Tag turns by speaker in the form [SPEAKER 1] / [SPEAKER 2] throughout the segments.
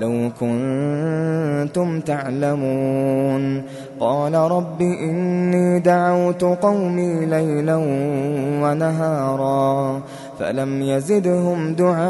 [SPEAKER 1] لو كنتم تعلمون قال رب إني دعوت قومي ليلا ونهارا فلم يزدهم دعائي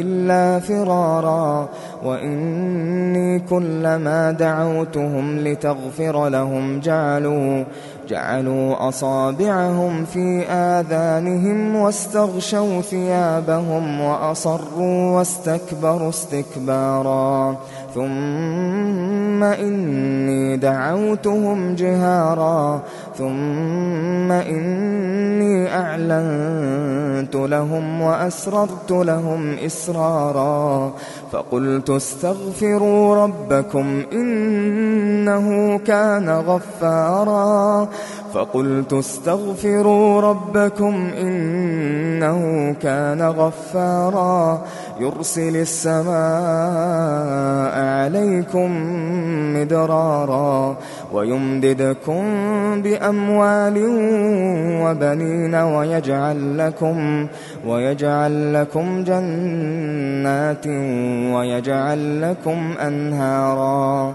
[SPEAKER 1] إلا فرارا وإني كلما دعوتهم لتغفر لهم جعلوا جعلوا أصابعهم في آذانهم واستغشوا ثيابهم وأصروا واستكبروا استكبارا. ثم إني دعوتهم جهارا. ثم إني أعلنت لهم وأسررت لهم إسرارا فقلت استغفروا ربكم إنه كان غفارا فقلت استغفروا ربكم إنه كان غفارا يرسل السماء عليكم مدرارا ويمددكم بأموال وبنين ويجعل لكم ويجعل لكم جنات ويجعل لكم أنهارا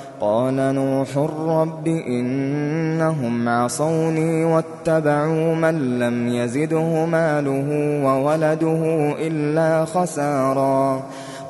[SPEAKER 1] قال نوح رب إنهم عصوني واتبعوا من لم يزده ماله وولده إلا خسارا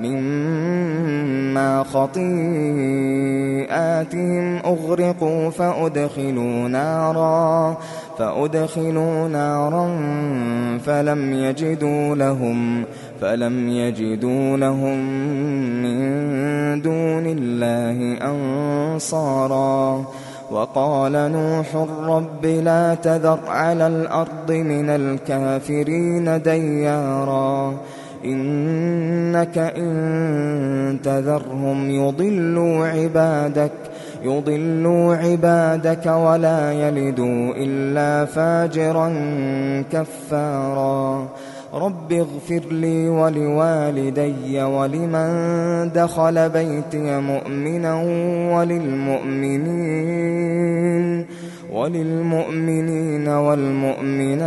[SPEAKER 1] مما خطيئاتهم أغرقوا فأدخلوا نارا فأدخلوا نارا فلم يجدوا لهم فلم يجدوا لهم من دون الله أنصارا. وقال نوح رب لا تذر على الأرض من الكافرين ديارا. إنك إن تذرهم يضلوا عبادك يضلوا عبادك ولا يلدوا إلا فاجرا كفارا. رب اغفر لي ولوالدي ولمن دخل بيتي مؤمنا وللمؤمنين وللمؤمنين والمؤمنات.